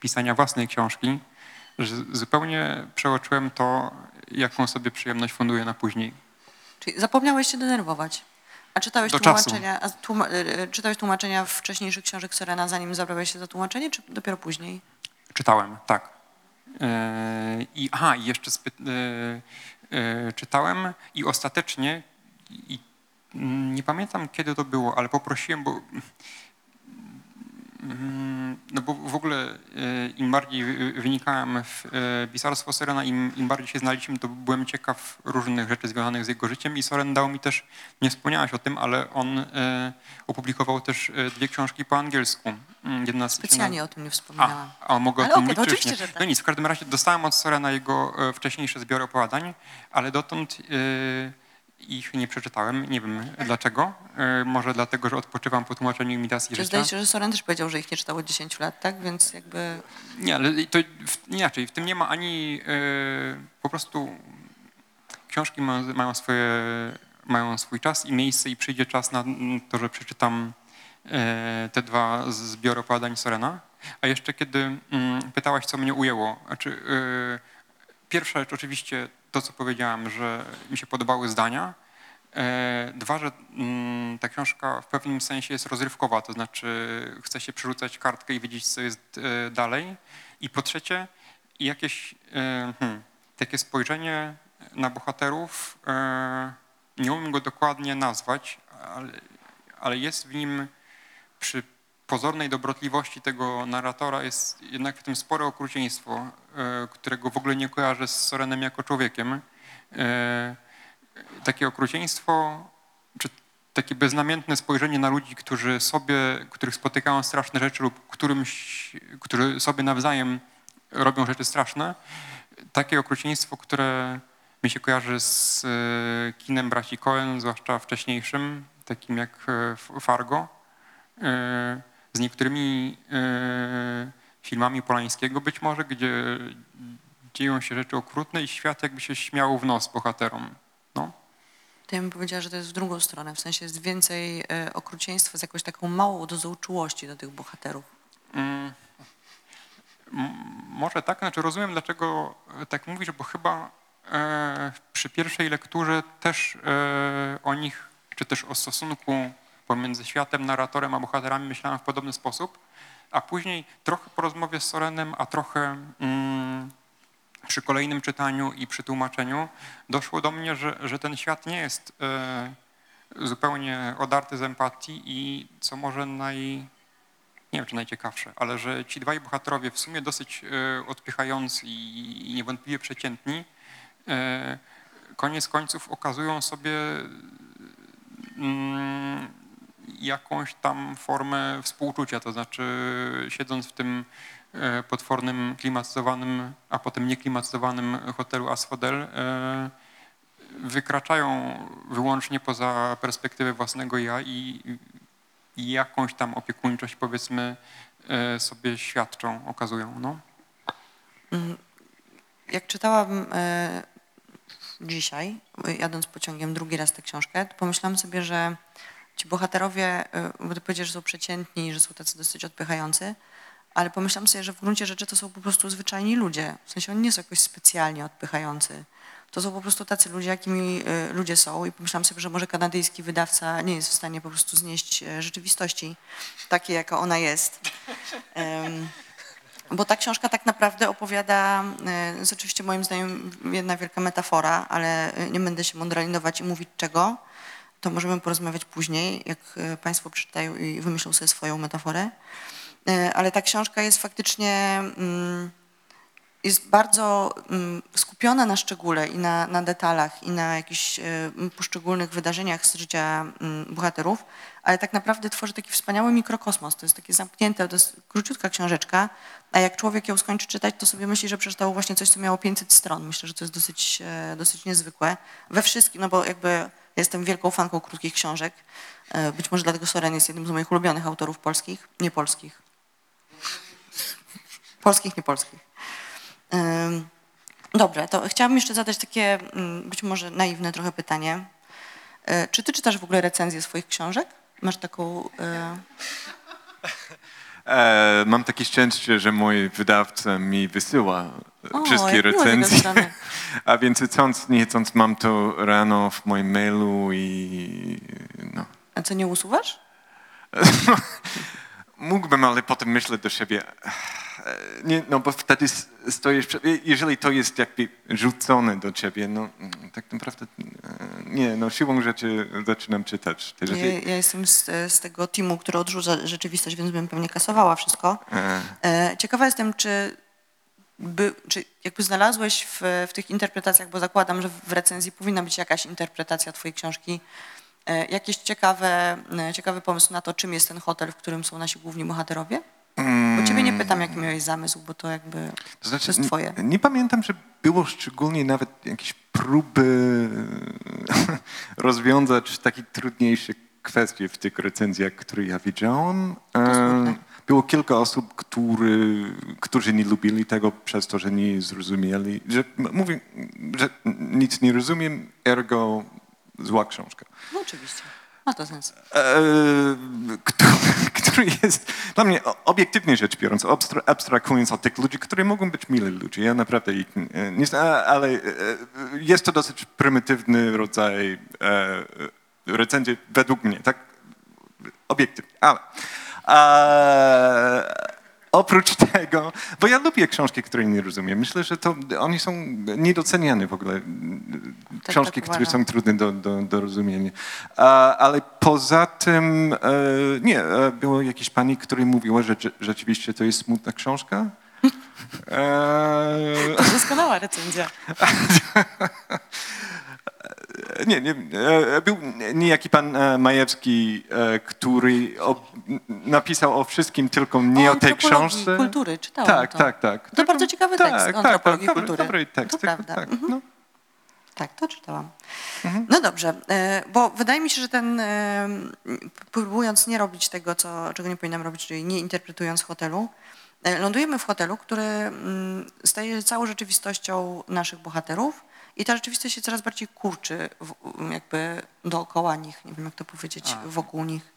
pisania własnej książki, że zupełnie przeoczyłem to, jaką sobie przyjemność funduję na później.
Czyli zapomniałeś się denerwować. A czytałeś
Do
tłumaczenia, a tłuma, e, czytałeś tłumaczenia wcześniejszych książek Sorena, zanim zabrałeś się za tłumaczenie, czy dopiero później?
Czytałem, tak. Yy, I aha, i jeszcze spy, yy, yy, czytałem i ostatecznie, i, nie pamiętam kiedy to było, ale poprosiłem, bo mm, no bo w ogóle yy, im bardziej wy- wynikałem w yy, pisarstwo Sorena, im, im bardziej się znaliśmy, to byłem ciekaw różnych rzeczy związanych z jego życiem i Soren dał mi też, nie wspomniałaś o tym, ale on yy, opublikował też yy, dwie książki po angielsku. Yy, Jedna
Specjalnie o tym nie wspominałam.
a, a mogę
Ale
o tym
to
mówić,
oczywiście, że tak.
No nic, w każdym razie dostałem od Sorena jego e, wcześniejsze zbiory opowiadań, ale dotąd e, ich nie przeczytałem. Nie wiem dlaczego. E, może dlatego, że odpoczywam po tłumaczeniu imitacji
Czy zdaje się, że Soren też powiedział, że ich nie czytał od 10 lat, tak? Więc jakby
Nie, ale to inaczej. W tym nie ma ani e, po prostu książki ma, mają, swoje, mają swój czas i miejsce i przyjdzie czas na to, że przeczytam e, te dwa zbiory opowiadań Sorena. A jeszcze kiedy mm, pytałaś, co mnie ujęło. Znaczy, pierwsza rzecz oczywiście to, co powiedziałem, że mi się podobały zdania. E, Dwa, że mm, ta książka w pewnym sensie jest rozrywkowa, to znaczy chce się przerzucać kartkę i wiedzieć, co jest e, dalej. I po trzecie, jakieś e, hmm, takie spojrzenie na bohaterów, nie umiem go dokładnie nazwać, ale, ale jest w nim przy pozornej dobrotliwości tego narratora jest jednak w tym spore okrucieństwo, e, którego w ogóle nie kojarzę z Sorenem jako człowiekiem. E, takie okrucieństwo, czy takie beznamiętne spojrzenie na ludzi, którzy sobie, których spotykają straszne rzeczy lub którymś, którzy sobie nawzajem robią rzeczy straszne. Takie okrucieństwo, które mi się kojarzy z e, kinem braci Coen, zwłaszcza wcześniejszym, takim jak Fargo, z niektórymi e, filmami Polańskiego być może, gdzie dzieją się rzeczy okrutne i świat jakby się śmiał w nos bohaterom. No.
to ja bym powiedziała, że to jest w drugą stronę. W sensie jest więcej e, okrucieństwa z jakąś taką małą dozą czułości do tych bohaterów.
Mm, Może tak, znaczy rozumiem, dlaczego tak mówisz, bo chyba e, przy pierwszej lekturze też e, o nich, czy też o stosunku pomiędzy światem, narratorem a bohaterami myślałem w podobny sposób, a później trochę po rozmowie z Sorenem, a trochę mm, przy kolejnym czytaniu i przy tłumaczeniu doszło do mnie, że, że ten świat nie jest e, zupełnie odarty z empatii i co może naj, nie wiem czy najciekawsze, ale że ci dwaj bohaterowie w sumie dosyć e, odpychający i, i niewątpliwie przeciętni, e, koniec końców okazują sobie mm, jakąś tam formę współczucia, to znaczy siedząc w tym e, potwornym, klimatyzowanym, a potem nieklimatyzowanym hotelu Asphodel, e, wykraczają wyłącznie poza perspektywę własnego ja i, i jakąś tam opiekuńczość powiedzmy e, sobie świadczą, okazują. No.
Jak czytałam dzisiaj, jadąc pociągiem drugi raz tę książkę, pomyślałam sobie, że ci bohaterowie, bo ty powiedziesz, że są przeciętni, że są tacy dosyć odpychający, ale pomyślałam sobie, że w gruncie rzeczy to są po prostu zwyczajni ludzie. W sensie oni nie są jakoś specjalnie odpychający. To są po prostu tacy ludzie, jakimi e, ludzie są i pomyślałam sobie, że może kanadyjski wydawca nie jest w stanie po prostu znieść e, rzeczywistości takiej, jaka ona jest. Bo ta książka tak naprawdę opowiada, e, jest oczywiście moim zdaniem jedna wielka metafora, ale e, nie będę się mądralinować i mówić czego. To możemy porozmawiać później, jak e, Państwo przeczytają i wymyślą sobie swoją metaforę. E, Ale ta książka jest faktycznie, mm, jest bardzo mm, skupiona na szczególe i na, na detalach i na jakichś e, poszczególnych wydarzeniach z życia mm, bohaterów, ale tak naprawdę tworzy taki wspaniały mikrokosmos. To jest takie zamknięte, to jest króciutka książeczka, a jak człowiek ją skończy czytać, to sobie myśli, że przeczytał właśnie coś, co miało 500 stron. Myślę, że to jest dosyć, dosyć niezwykłe. We wszystkim, no bo jakby jestem wielką fanką krótkich książek. E, Być może dlatego Soren jest jednym z moich ulubionych autorów polskich, nie polskich. Polskich, nie polskich. Dobrze, to chciałabym jeszcze zadać takie mm, być może naiwne trochę pytanie. E, Czy ty czytasz w ogóle recenzje swoich książek? Masz taką... e,
E, mam takie szczęście, że mój wydawca mi wysyła
O,
wszystkie recenzje. A więc chcąc, nie chcąc, mam to rano w moim mailu i no.
A co, nie usuwasz?
Mógłbym, ale potem myślę do siebie, nie, no bo wtedy stoisz, jeżeli to jest jakby rzucone do ciebie, no mm, tak naprawdę e, nie, no siłą rzeczy zaczynam czytać te
Ja,
rzeczy.
ja jestem z, z tego teamu, który odrzuca rzeczywistość, więc bym pewnie kasowała wszystko.
E,
E, Ciekawa jestem, czy, by, czy jakby znalazłeś w, w tych interpretacjach, bo zakładam, że w recenzji powinna być jakaś interpretacja twojej książki, e, jakiś ciekawy, ciekawy pomysł na to, czym jest ten hotel, w którym są nasi główni bohaterowie? Bo ciebie nie pytam, jaki miałeś zamysł, bo to jakby
To znaczy,
to jest twoje.
Nie, nie pamiętam, że było szczególnie nawet jakieś próby rozwiązać takie trudniejsze kwestie w tych recenzjach, które ja widziałam. E, Było kilka osób, który, którzy nie lubili tego przez to, że nie zrozumieli, że mówię, że nic nie rozumiem, ergo zła książka.
No oczywiście, ma to sens.
E, który, który jest dla mnie obiektywnie rzecz biorąc, abstra- abstrahując od tych ludzi, którzy mogą być mili ludzie. Ja naprawdę ich e, nie znam, ale e, jest to dosyć prymitywny rodzaj e, recenzji według mnie, tak? Obiektywnie, ale a, oprócz tego, bo ja lubię książki, które nie rozumiem. Myślę, że to oni są niedoceniane w ogóle. Książki,
tak
które są trudne do, do, do rozumienia. A, ale poza tym, e, nie, e, było jakieś pani, która mówiła, że rze- rzeczywiście to jest smutna książka. E,
To doskonała recenzja.
nie, nie, e, był niejaki pan e, Majewski, e, który o, napisał o wszystkim, tylko nie o, tej
antropologii
książce.
kultury, czytałam
Tak,
to.
tak, tak.
To bardzo ciekawy tekst o antropologii
dobry,
kultury.
Dobry tekst,
To prawda.
tak.
Mhm.
No.
Tak, to czytałam. No dobrze, bo wydaje mi się, że ten, próbując nie robić tego, co, czego nie powinnam robić, czyli nie interpretując hotelu, lądujemy w hotelu, który mm, staje całą rzeczywistością naszych bohaterów i ta rzeczywistość się coraz bardziej kurczy w, jakby dookoła nich, nie wiem jak to powiedzieć,
A.
wokół nich.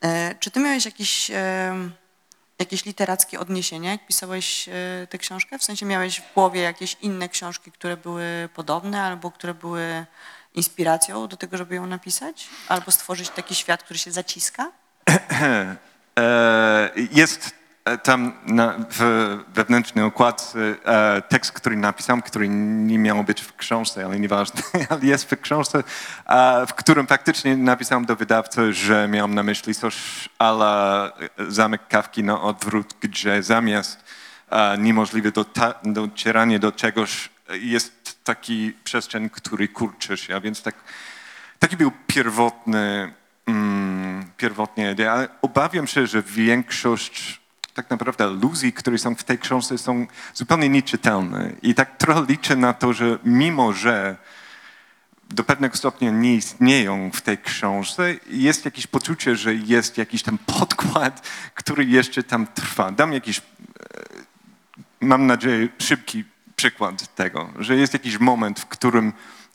E, Czy ty miałeś jakiś, e, jakieś literackie odniesienia, jak pisałeś e, tę książkę? W sensie miałeś w głowie jakieś inne książki, które były podobne albo które były inspiracją do tego, żeby ją napisać? Albo stworzyć taki świat, który się zaciska?
Jest tam na, w wewnętrznej okładce e, tekst, który napisałem, który nie miał być w książce, ale nieważne, ale jest w książce, a, w którym faktycznie napisałem do wydawcy, że miałem na myśli coś ala Zamek Kawki na odwrót, gdzie zamiast e, niemożliwe dota- docieranie do czegoś jest taki przestrzeń, który kurczy się, a więc tak Taki był pierwotny, mm, pierwotna idea, ale obawiam się, że większość tak naprawdę aluzji, które są w tej książce są zupełnie nieczytelne. I tak trochę liczę na to, że mimo, że do pewnego stopnia nie istnieją w tej książce. Jest jakieś poczucie, że jest jakiś tam podkład, który jeszcze tam trwa. Dam jakiś, e, mam nadzieję, szybki przykład tego, że jest jakiś moment, w którym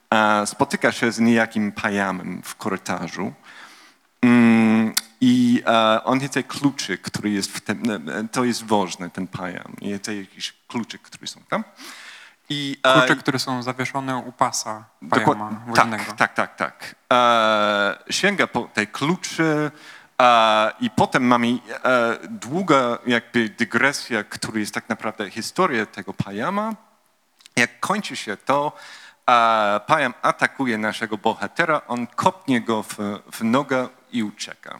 e, spotyka się z niejakim pajamem w korytarzu. Mm, I e, on chce kluczy, który jest w tym, e, to jest ważne, ten pajam. I to jakieś kluczy, które są tam. I, e,
Klucze, które są zawieszone u pasa pajama.
Tak, tak, tak, tak. E, sięga po tej kluczy e, i potem mamy długa jakby dygresja, która jest tak naprawdę historia tego pajama. Jak kończy się to, e, pajam atakuje naszego bohatera, on kopnie go w, w nogę i ucieka.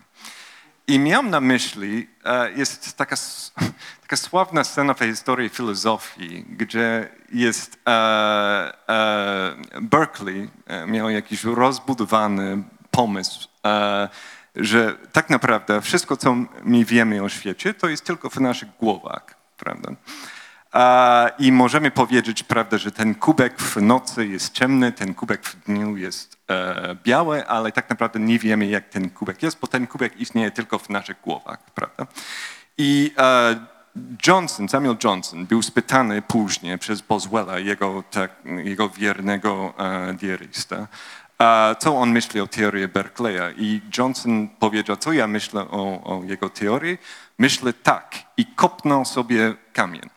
I miałem na myśli, e, jest taka, taka sławna scena w historii filozofii, gdzie jest e, e, Berkeley miał jakiś rozbudowany pomysł, że tak naprawdę wszystko, co my wiemy o świecie, to jest tylko w naszych głowach, prawda? I możemy powiedzieć, prawda, że ten kubek w nocy jest ciemny, ten kubek w dniu jest e, biały, ale tak naprawdę nie wiemy, jak ten kubek jest, bo ten kubek istnieje tylko w naszych głowach, prawda? I e, Johnson, Samuel Johnson był spytany później przez Boswella, jego, tak, jego wiernego e, diarysta, co on myśli o teorii Berkeleya. I Johnson powiedział, co ja myślę o, o jego teorii. Myślę tak i kopnął sobie kamień.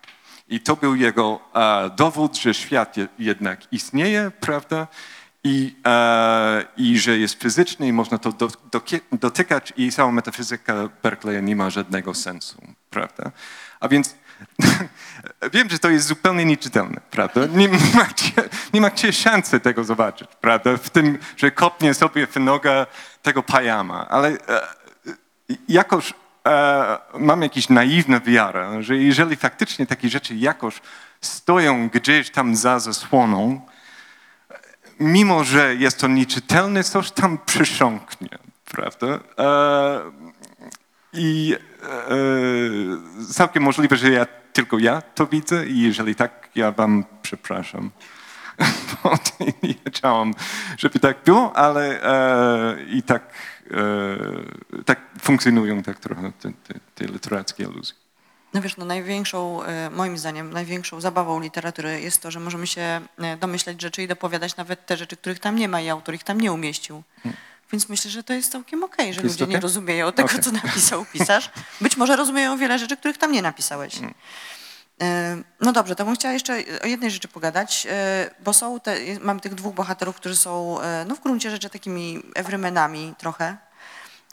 I to był jego e, dowód, że świat je, jednak istnieje, prawda? I, e, I że jest fizyczny i można to do, dokie- dotykać i cała metafizyka Berkeleya nie ma żadnego sensu, prawda? A więc wiem, że to jest zupełnie nieczytelne, prawda? Nie macie, nie macie szansy tego zobaczyć, prawda? W tym, że kopnie sobie w nogę tego pajama, ale e, jakoś e, mam jakąś naiwną wiarę, że jeżeli faktycznie takie rzeczy jakoś stoją gdzieś tam za zasłoną, mimo że jest to nieczytelne, coś tam przesiąknie, prawda? E, I e, całkiem możliwe, że ja tylko ja to widzę i jeżeli tak, ja wam przepraszam. Bo nie chciałam, żeby tak było, ale e, i tak, tak funkcjonują tak trochę te, te, te literackie aluzje.
No wiesz, no największą, e, moim zdaniem, największą zabawą literatury jest to, że możemy się e, domyślać rzeczy i dopowiadać nawet te rzeczy, których tam nie ma i autor ich tam nie umieścił. Więc myślę, że to jest całkiem okej, że
Jest
ludzie nie
okej?
rozumieją tego,
Okej.
co napisał pisarz. Być może rozumieją wiele rzeczy, których tam nie napisałeś. E, No dobrze, to bym chciała jeszcze o jednej rzeczy pogadać, e, bo są te, mamy tych dwóch bohaterów, którzy są e, no w gruncie rzeczy takimi everymanami trochę,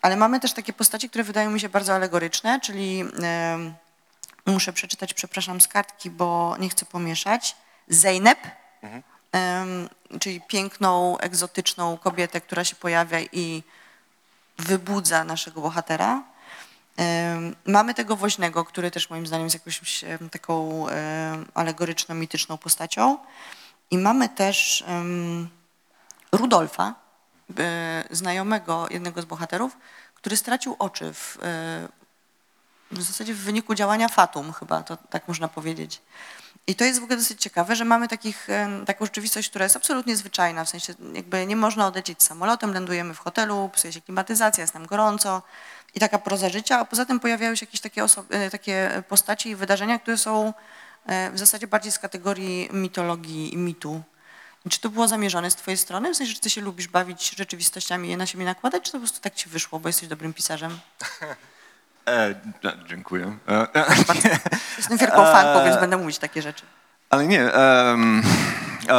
ale mamy też takie postacie, które wydają mi się bardzo alegoryczne, czyli muszę przeczytać, przepraszam, z kartki, bo nie chcę pomieszać. Zeynep, em, czyli piękną, egzotyczną kobietę, która się pojawia i wybudza naszego bohatera. Mamy tego woźnego, który też moim zdaniem jest jakąś taką em, alegoryczną, mityczną postacią. I mamy też Rudolfa, e, znajomego jednego z bohaterów, który stracił oczy w, e, w zasadzie w wyniku działania Fatum chyba, to tak można powiedzieć. I to jest w ogóle dosyć ciekawe, że mamy takich, taką rzeczywistość, która jest absolutnie zwyczajna, w sensie jakby nie można odlecieć samolotem, lądujemy w hotelu, psuje się klimatyzacja, jest nam gorąco i taka proza życia, a poza tym pojawiają się jakieś takie, oso- e, takie postaci i wydarzenia, które są e, w zasadzie bardziej z kategorii mitologii i mitu. I Czy to było zamierzone z twojej strony? W sensie, że ty się lubisz bawić rzeczywistościami i je na siebie nakładać, czy to po prostu tak ci wyszło, bo jesteś dobrym pisarzem?
E, dziękuję. E,
Jestem wielką fanką, więc będę mówić takie rzeczy.
Ale nie, e,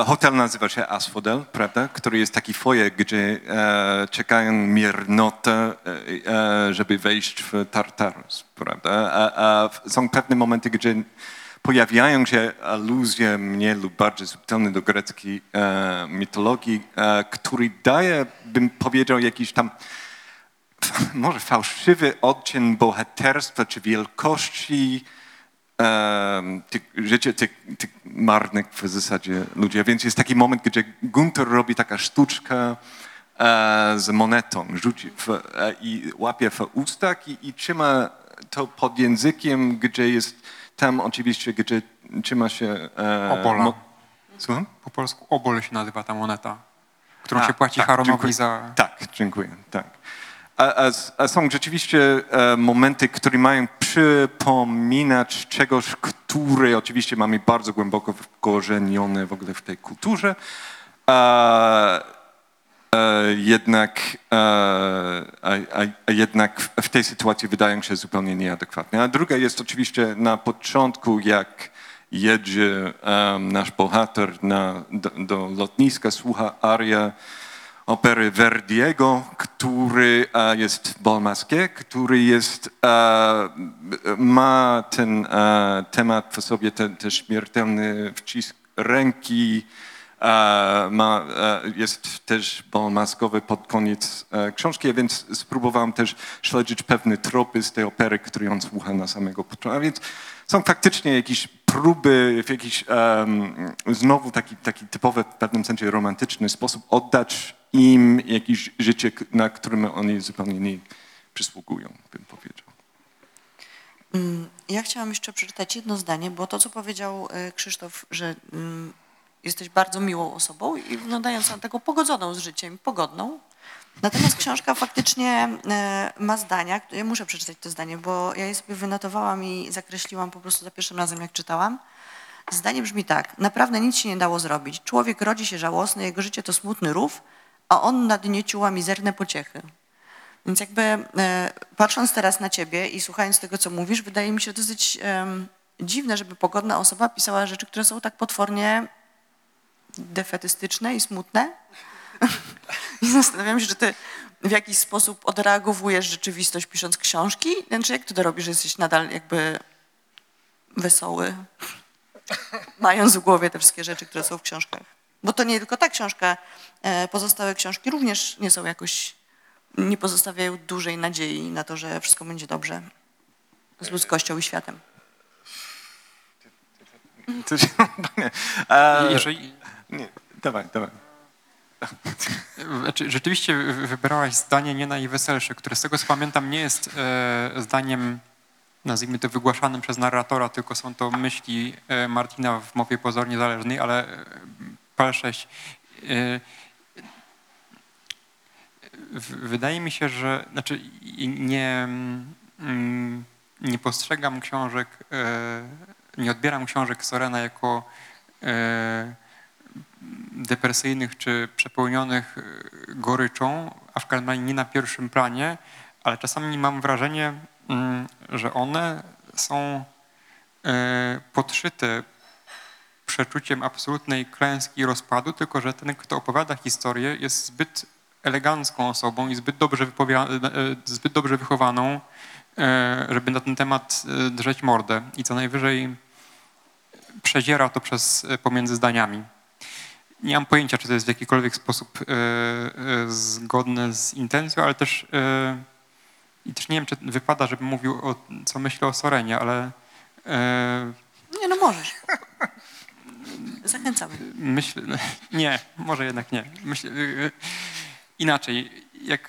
hotel nazywa się Asphodel, prawda? Który jest taki foyer, gdzie e, czekają miernoty, e, e, żeby wejść w Tartarus, prawda? A, a są pewne momenty, gdzie pojawiają się aluzje mniej lub bardziej subtelne do greckiej e, mitologii, e, który daje, bym powiedział, jakiś tam może fałszywy odcień bohaterstwa czy wielkości em, tych, życia tych, tych marnych w zasadzie ludzi. A więc jest taki moment, gdzie Gunther robi taka sztuczka e, z monetą, rzuci w, e, i łapie w ustach i, i trzyma to pod językiem, gdzie jest tam oczywiście, gdzie trzyma się... E,
Obola.
Słucham?
Po polsku obol się nazywa ta moneta, którą
A,
się płaci
tak,
Haronowi za...
Tak, dziękuję, tak. A, a, a są rzeczywiście e, momenty, które mają przypominać czegoś, które oczywiście mamy bardzo głęboko wkorzenione w ogóle w tej kulturze. A, e, jednak, e, a, jednak w- tej sytuacji wydają się zupełnie nieadekwatne. A druga jest oczywiście na początku, jak jedzie nasz bohater na, do, do lotniska, słucha aria opery Verdiego, który e, jest Bal Masqué, który jest, e, ma ten e, temat w sobie, ten, ten śmiertelny wcisk ręki, ma, jest też bal maskowy pod koniec książki, więc spróbowałem też śledzić pewne tropy z tej opery, której on słucha na samego początku. A więc są faktycznie jakieś próby w jakiś em, znowu taki, taki typowy w pewnym sensie romantyczny sposób oddać im jakieś życie, na którym oni zupełnie nie przysługują, bym powiedział.
Mm, Ja chciałam jeszcze przeczytać jedno zdanie, bo to, co powiedział e, Krzysztof, że mm, jesteś bardzo miłą osobą i wyglądając na taką pogodzoną z życiem, pogodną. Natomiast książka faktycznie e, ma zdania, ja muszę przeczytać to zdanie, bo ja je sobie wynotowałam i zakreśliłam po prostu za pierwszym razem, jak czytałam. Zdanie brzmi tak. Naprawdę nic się nie dało zrobić. Człowiek rodzi się żałosny, jego życie to smutny rów, a on na dnie ciuła mizerne pociechy. Więc jakby e, patrząc teraz na ciebie i słuchając tego, co mówisz, wydaje mi się dosyć dziwne, żeby pogodna osoba pisała rzeczy, które są tak potwornie defetystyczne i smutne. I zastanawiam się, czy ty w jakiś sposób odreagowujesz rzeczywistość pisząc książki? Znaczy, jak ty to robisz, że jesteś nadal jakby wesoły, mając w głowie te wszystkie rzeczy, które są w książkach? Bo to nie tylko ta książka, e, pozostałe książki również nie są jakoś nie pozostawiają dużej nadziei na to, że wszystko będzie dobrze z ludzkością i światem.
To się, e,
Jeżeli,
nie, dawaj, dawaj.
Znaczy, rzeczywiście wy- wybrałaś zdanie nie najweselsze, które z tego co pamiętam nie jest e, zdaniem, nazwijmy to wygłaszanym przez narratora, tylko są to myśli e, Martina w mowie pozornie zależnej, ale pal 6. E, w- wydaje mi się, że znaczy nie, mm, nie postrzegam książek, e, nie odbieram książek Sorena jako e, depresyjnych czy przepełnionych goryczą, a w każdym nie na pierwszym planie, ale czasami mam wrażenie, mm, że one są podszyte przeczuciem absolutnej klęski i rozpadu, tylko że ten, kto opowiada historię, jest zbyt elegancką osobą i zbyt dobrze, wypowia- e, zbyt dobrze wychowaną, e, żeby na ten temat e, drzeć mordę i co najwyżej przeziera to przez e, pomiędzy zdaniami. Nie mam pojęcia, czy to jest w jakikolwiek sposób e, e, zgodne z intencją, ale też e, i też nie wiem, czy wypada, żebym mówił o co myślę o Sorenie, ale e,
Nie, no możesz. Zachęcamy.
myślę, nie, może jednak nie. Myślę, e, inaczej, jak,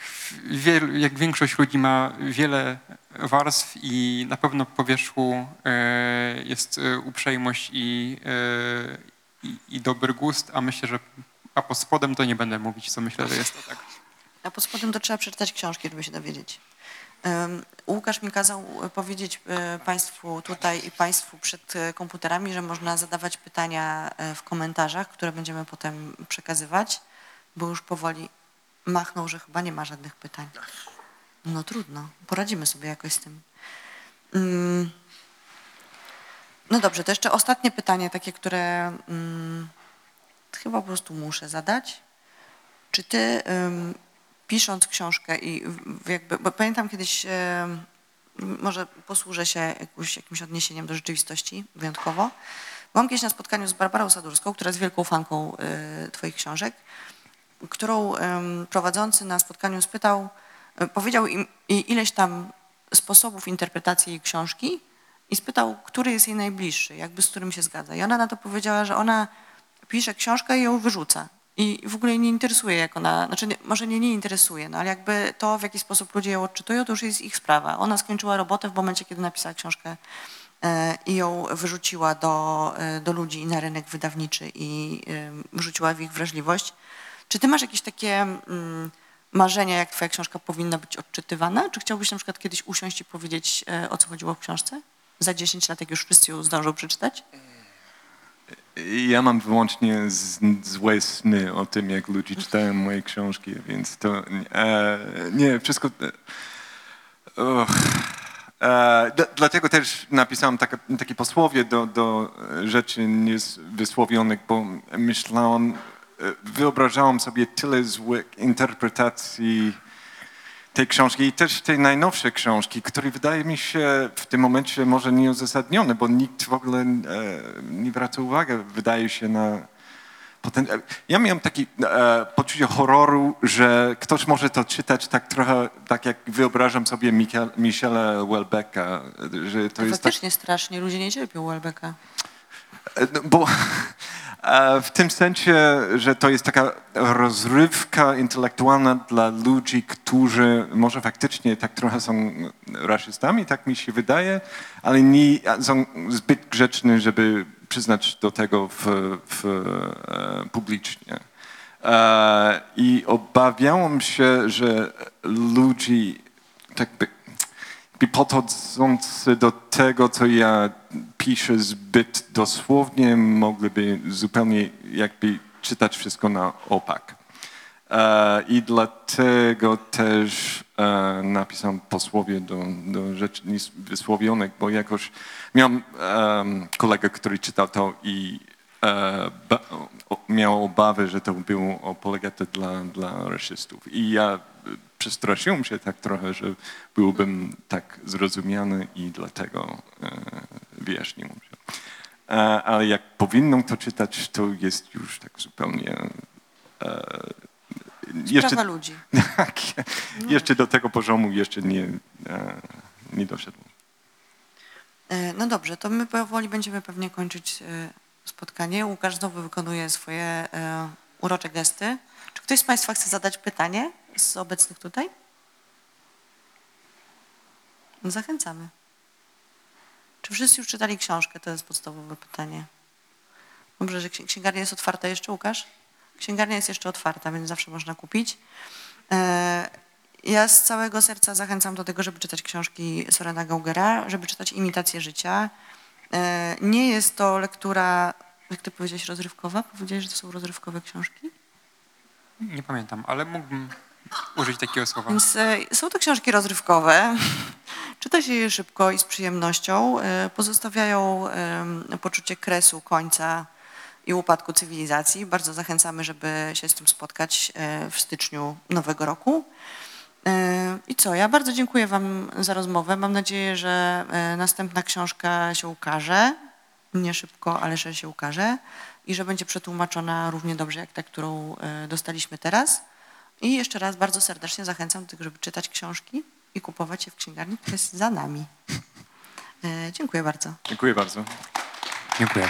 jak większość ludzi ma wiele warstw i na pewno po wierzchu e, jest e, uprzejmość i, e, i, i dobry gust, a myślę, że a pod spodem to nie będę mówić, co myślę, że jest to tak.
A pod spodem to trzeba przeczytać książki, żeby się dowiedzieć. Łukasz mi kazał e, powiedzieć e, Państwu tutaj i Państwu przed e, komputerami, że można zadawać pytania w komentarzach, które będziemy potem przekazywać, bo już powoli machnął, że chyba nie ma żadnych pytań. No trudno, poradzimy sobie jakoś z tym. Mm. No dobrze, to jeszcze ostatnie pytanie, takie, które mm, chyba po prostu muszę zadać. Czy ty pisząc książkę i jakby, bo pamiętam kiedyś, ym, może posłużę się jakimś, jakimś odniesieniem do rzeczywistości wyjątkowo. Byłam kiedyś na spotkaniu z Barbarą Sadurską, która jest wielką fanką y, twoich książek, którą prowadzący na spotkaniu spytał, y, powiedział im ileś tam sposobów interpretacji jej książki i spytał, który jest jej najbliższy, jakby z którym się zgadza. I ona na to powiedziała, że ona pisze książkę i ją wyrzuca. I w ogóle nie interesuje, jak ona, znaczy nie, może nie, nie interesuje, no ale jakby to, w jaki sposób ludzie ją odczytują, to już jest ich sprawa. Ona skończyła robotę w momencie, kiedy napisała książkę e, i ją wyrzuciła do, e, do ludzi na rynek wydawniczy i e, wyrzuciła w ich wrażliwość. Czy ty masz jakieś takie mm, marzenia, jak twoja książka powinna być odczytywana? Czy chciałbyś na przykład kiedyś usiąść i powiedzieć, o co chodziło w książce? Za 10 lat, jak już wszyscy ją zdążą przeczytać?
Ja mam wyłącznie z, złe sny o tym, jak ludzie czytają moje książki, więc to e, nie, wszystko... E, e, dlatego też napisałem takie, takie posłowie do, do rzeczy niewysłowionych, bo myślałem, e, wyobrażałem sobie tyle złych interpretacji tej książki i też tej najnowszej książki, które wydaje mi się w tym momencie może nieuzasadnione, bo nikt w ogóle e, nie zwraca uwagi, wydaje się na potem. e, Ja miałem takie poczucie horroru, że ktoś może to czytać tak trochę, tak jak wyobrażam sobie Michael, Michela Welbecka, że to
To
jest tak,
faktycznie strasznie, ludzie nie cierpią Welbecka.
E, no, Bo w tym sensie, że to jest taka rozrywka intelektualna dla ludzi, którzy może faktycznie tak trochę są rasistami, tak mi się wydaje, ale nie są zbyt grzeczni, żeby przyznać do tego w, w, e, publicznie. E, I obawiałem się, że ludzi tak by podchodzący do tego, co ja piszę zbyt dosłownie, mogliby zupełnie jakby czytać wszystko na opak. E, I dlatego też e, napisałem posłowie do, do rzeczy niewysłowionych, bo jakoś miałem em, kolegę, który czytał to i e, miał obawy, że to było apologetę dla, dla rasistów. I ja przestraszyłem się tak trochę, że byłbym tak zrozumiany i dlatego e, wyjaśniłem się. E, ale jak powinną to czytać, to jest już tak zupełnie... E,
Sprawa ludzi.
tak, jeszcze do tego poziomu jeszcze nie, nie doszedłem.
No dobrze, to my powoli będziemy pewnie kończyć spotkanie. Łukasz znowu wykonuje swoje urocze gesty. Czy ktoś z Państwa chce zadać pytanie z obecnych tutaj? No Zachęcamy. Czy wszyscy już czytali książkę? To jest podstawowe pytanie. Dobrze, że ksi- księgarnia jest otwarta jeszcze, Łukasz? Księgarnia jest jeszcze otwarta, więc zawsze można kupić. E, Ja z całego serca zachęcam do tego, żeby czytać książki Sorena Gaugera, żeby czytać Imitację życia. E, Nie jest to lektura, jak ty powiedziałeś, rozrywkowa? Powiedziałeś, że to są rozrywkowe książki?
Nie pamiętam, ale mógłbym użyć takiego słowa.
Więc e, są to książki rozrywkowe. Czyta się je szybko i z przyjemnością. E, Pozostawiają poczucie kresu, końca i upadku cywilizacji. Bardzo zachęcamy, żeby się z tym spotkać e, w styczniu nowego roku. I co? Ja bardzo dziękuję Wam za rozmowę. Mam nadzieję, że następna książka się ukaże. Nie szybko, ale że się ukaże. I że będzie przetłumaczona równie dobrze jak ta, którą dostaliśmy teraz. I jeszcze raz bardzo serdecznie zachęcam do tego, żeby czytać książki i kupować je w księgarni, która jest za nami. E, Dziękuję bardzo.
Dziękuję bardzo.
Dziękuję.